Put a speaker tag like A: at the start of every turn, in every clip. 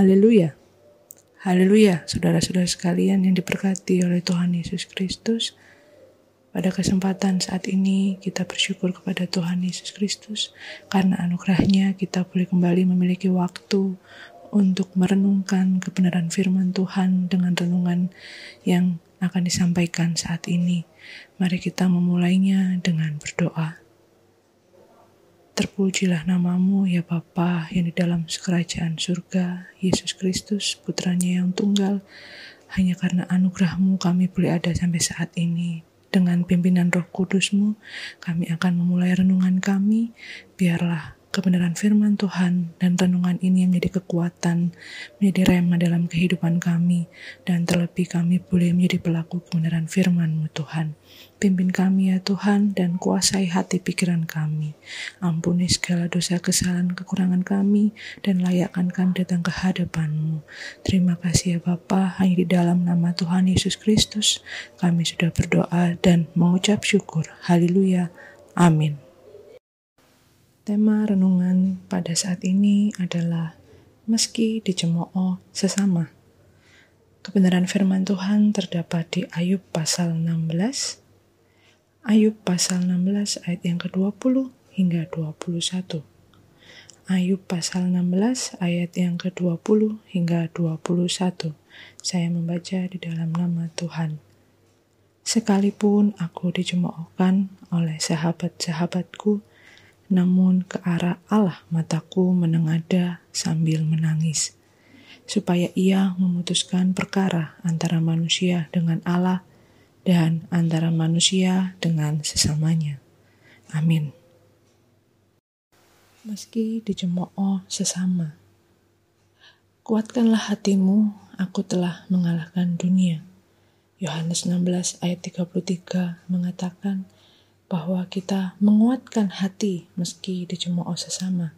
A: Haleluya. Haleluya, saudara-saudara sekalian yang diberkati oleh Tuhan Yesus Kristus. Pada kesempatan saat ini kita bersyukur kepada Tuhan Yesus Kristus karena anugerahnya kita boleh kembali memiliki waktu untuk merenungkan kebenaran firman Tuhan dengan renungan yang akan disampaikan saat ini. Mari kita memulainya dengan berdoa. Terpujilah namamu ya Bapa yang di dalam kerajaan surga, Yesus Kristus, putranya yang tunggal. Hanya karena anugerahmu kami boleh ada sampai saat ini. Dengan pimpinan roh kudusmu, kami akan memulai renungan kami. Biarlah kebenaran firman Tuhan dan renungan ini menjadi kekuatan, menjadi rema dalam kehidupan kami, dan terlebih kami boleh menjadi pelaku kebenaran firman-Mu Tuhan. Pimpin kami ya Tuhan dan kuasai hati pikiran kami. Ampuni segala dosa kesalahan kekurangan kami dan layakkan kami datang ke hadapan-Mu. Terima kasih ya Bapa, hanya di dalam nama Tuhan Yesus Kristus kami sudah berdoa dan mengucap syukur. Haleluya. Amin. Tema renungan pada saat ini adalah meski dicemooh sesama. Kebenaran firman Tuhan terdapat di Ayub pasal 16. Ayub pasal 16 ayat yang ke-20 hingga 21. Ayub pasal 16 ayat yang ke-20 hingga 21. Saya membaca di dalam nama Tuhan. Sekalipun aku dicemoohkan oleh sahabat-sahabatku, namun ke arah Allah mataku menengada sambil menangis, supaya ia memutuskan perkara antara manusia dengan Allah dan antara manusia dengan sesamanya. Amin. Meski dicemooh sesama, kuatkanlah hatimu, aku telah mengalahkan dunia. Yohanes 16 ayat 33 mengatakan, bahwa kita menguatkan hati meski dicemooh sesama.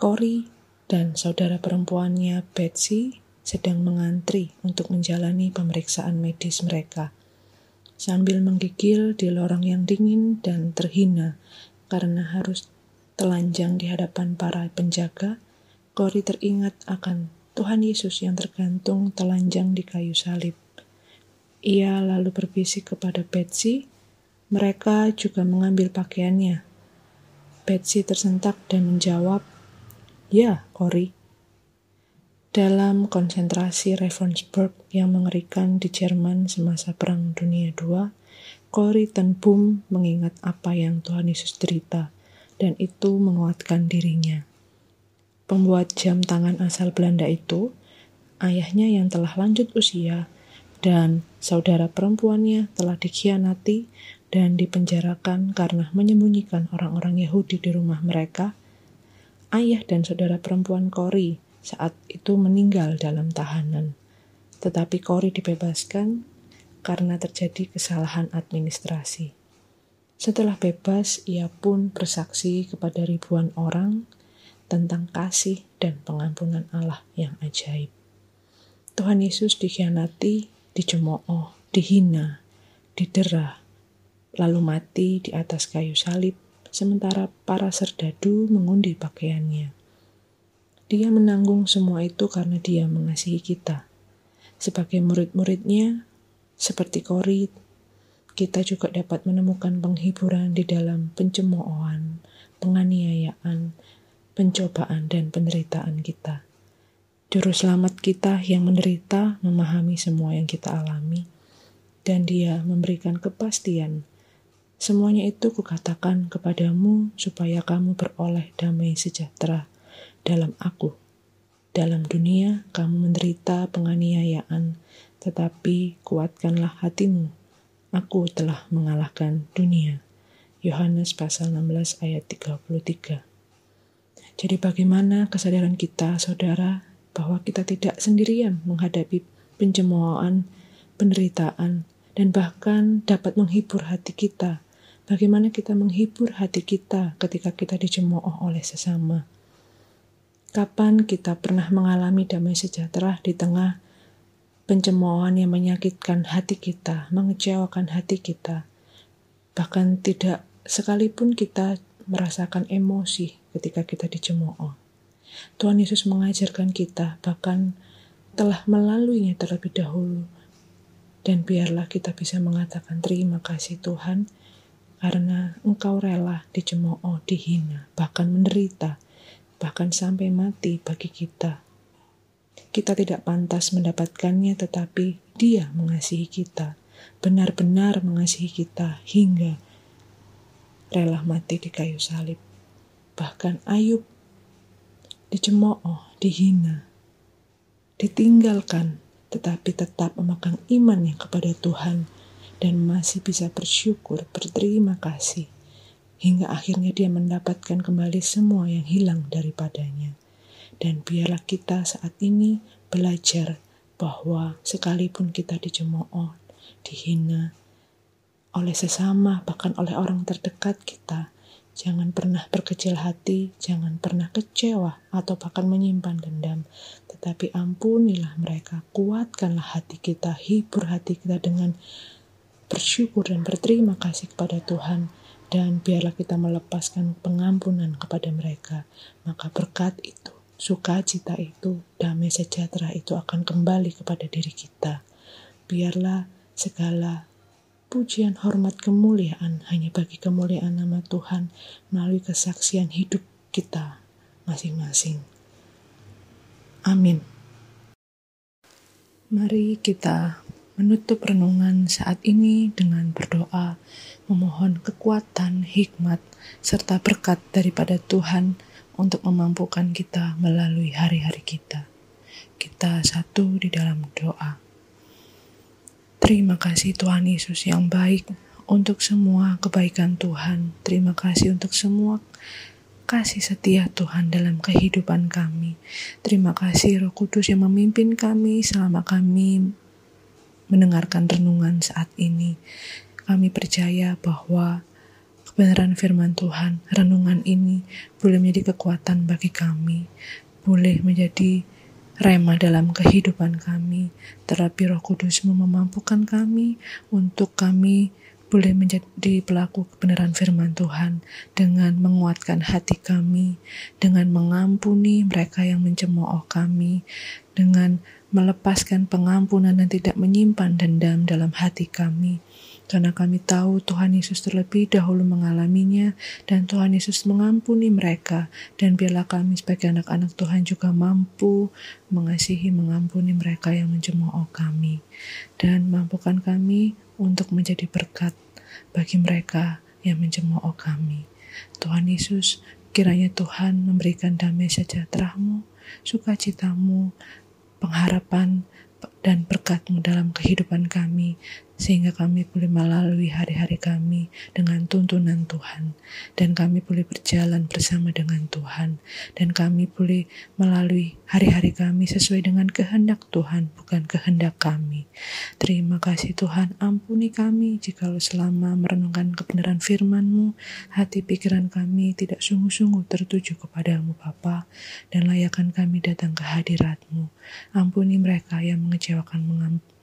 A: Cory dan saudara perempuannya Betsy sedang mengantri untuk menjalani pemeriksaan medis mereka. Sambil menggigil di lorong yang dingin dan terhina karena harus telanjang di hadapan para penjaga, Cory teringat akan Tuhan Yesus yang tergantung telanjang di kayu salib. Ia lalu berbisik kepada Betsy mereka juga mengambil pakaiannya. Betsy tersentak dan menjawab, Ya, Cory. Dalam konsentrasi Ravensbrück yang mengerikan di Jerman semasa Perang Dunia II, Cory Ten mengingat apa yang Tuhan Yesus derita, dan itu menguatkan dirinya. Pembuat jam tangan asal Belanda itu, ayahnya yang telah lanjut usia, dan saudara perempuannya telah dikhianati dan dipenjarakan karena menyembunyikan orang-orang Yahudi di rumah mereka, ayah dan saudara perempuan Kori saat itu meninggal dalam tahanan. Tetapi Kori dibebaskan karena terjadi kesalahan administrasi. Setelah bebas, ia pun bersaksi kepada ribuan orang tentang kasih dan pengampunan Allah yang ajaib. Tuhan Yesus dikhianati, dicemooh, dihina, didera, lalu mati di atas kayu salib, sementara para serdadu mengundi pakaiannya. Dia menanggung semua itu karena dia mengasihi kita. Sebagai murid-muridnya, seperti Korit, kita juga dapat menemukan penghiburan di dalam pencemoohan, penganiayaan, pencobaan, dan penderitaan kita. Juru selamat kita yang menderita memahami semua yang kita alami, dan dia memberikan kepastian Semuanya itu kukatakan kepadamu supaya kamu beroleh damai sejahtera dalam aku. Dalam dunia kamu menderita penganiayaan, tetapi kuatkanlah hatimu. Aku telah mengalahkan dunia. Yohanes pasal 16 ayat 33. Jadi bagaimana kesadaran kita, saudara, bahwa kita tidak sendirian menghadapi pencemoohan, penderitaan, dan bahkan dapat menghibur hati kita Bagaimana kita menghibur hati kita ketika kita dicemooh oleh sesama? Kapan kita pernah mengalami damai sejahtera di tengah pencemoohan yang menyakitkan hati kita, mengecewakan hati kita? Bahkan tidak sekalipun kita merasakan emosi ketika kita dicemooh. Tuhan Yesus mengajarkan kita, bahkan telah melaluinya terlebih dahulu. Dan biarlah kita bisa mengatakan terima kasih Tuhan, karena Engkau rela dicemooh, dihina, bahkan menderita, bahkan sampai mati bagi kita. Kita tidak pantas mendapatkannya, tetapi Dia mengasihi kita, benar-benar mengasihi kita hingga rela mati di kayu salib. Bahkan Ayub dicemooh, dihina, ditinggalkan, tetapi tetap memegang imannya kepada Tuhan dan masih bisa bersyukur, berterima kasih, hingga akhirnya dia mendapatkan kembali semua yang hilang daripadanya. Dan biarlah kita saat ini belajar bahwa sekalipun kita dicemooh, dihina oleh sesama, bahkan oleh orang terdekat kita, Jangan pernah berkecil hati, jangan pernah kecewa atau bahkan menyimpan dendam. Tetapi ampunilah mereka, kuatkanlah hati kita, hibur hati kita dengan bersyukur dan berterima kasih kepada Tuhan dan biarlah kita melepaskan pengampunan kepada mereka. Maka berkat itu sukacita itu damai sejahtera itu akan kembali kepada diri kita. Biarlah segala pujian hormat kemuliaan hanya bagi kemuliaan nama Tuhan melalui kesaksian hidup kita masing-masing. Amin. Mari kita menutup renungan saat ini dengan berdoa, memohon kekuatan, hikmat, serta berkat daripada Tuhan untuk memampukan kita melalui hari-hari kita. Kita satu di dalam doa. Terima kasih Tuhan Yesus yang baik untuk semua kebaikan Tuhan. Terima kasih untuk semua kasih setia Tuhan dalam kehidupan kami. Terima kasih Roh Kudus yang memimpin kami selama kami mendengarkan renungan saat ini. Kami percaya bahwa kebenaran firman Tuhan, renungan ini boleh menjadi kekuatan bagi kami, boleh menjadi rema dalam kehidupan kami. Terapi Roh Kudus memampukan kami untuk kami boleh menjadi pelaku kebenaran firman Tuhan dengan menguatkan hati kami, dengan mengampuni mereka yang mencemooh kami, dengan melepaskan pengampunan dan tidak menyimpan dendam dalam hati kami. Karena kami tahu Tuhan Yesus terlebih dahulu mengalaminya dan Tuhan Yesus mengampuni mereka. Dan biarlah kami sebagai anak-anak Tuhan juga mampu mengasihi, mengampuni mereka yang mencemooh kami. Dan mampukan kami untuk menjadi berkat bagi mereka yang mencemooh kami. Tuhan Yesus, kiranya Tuhan memberikan damai sejahtera-Mu, sukacitamu, pengharapan dan berkatmu dalam kehidupan kami sehingga kami boleh melalui hari-hari kami dengan tuntunan Tuhan. Dan kami boleh berjalan bersama dengan Tuhan. Dan kami boleh melalui hari-hari kami sesuai dengan kehendak Tuhan bukan kehendak kami. Terima kasih Tuhan ampuni kami jikalau selama merenungkan kebenaran firman-Mu. Hati pikiran kami tidak sungguh-sungguh tertuju kepadamu Bapa. Dan layakkan kami datang ke hadirat-Mu. Ampuni mereka yang mengecewakan mengampuni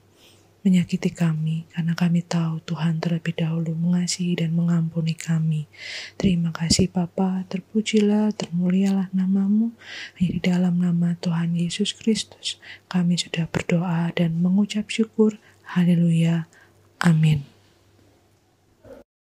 A: menyakiti kami, karena kami tahu Tuhan terlebih dahulu mengasihi dan mengampuni kami. Terima kasih Bapa, terpujilah, termulialah namamu, hanya di dalam nama Tuhan Yesus Kristus. Kami sudah berdoa dan mengucap syukur. Haleluya. Amin.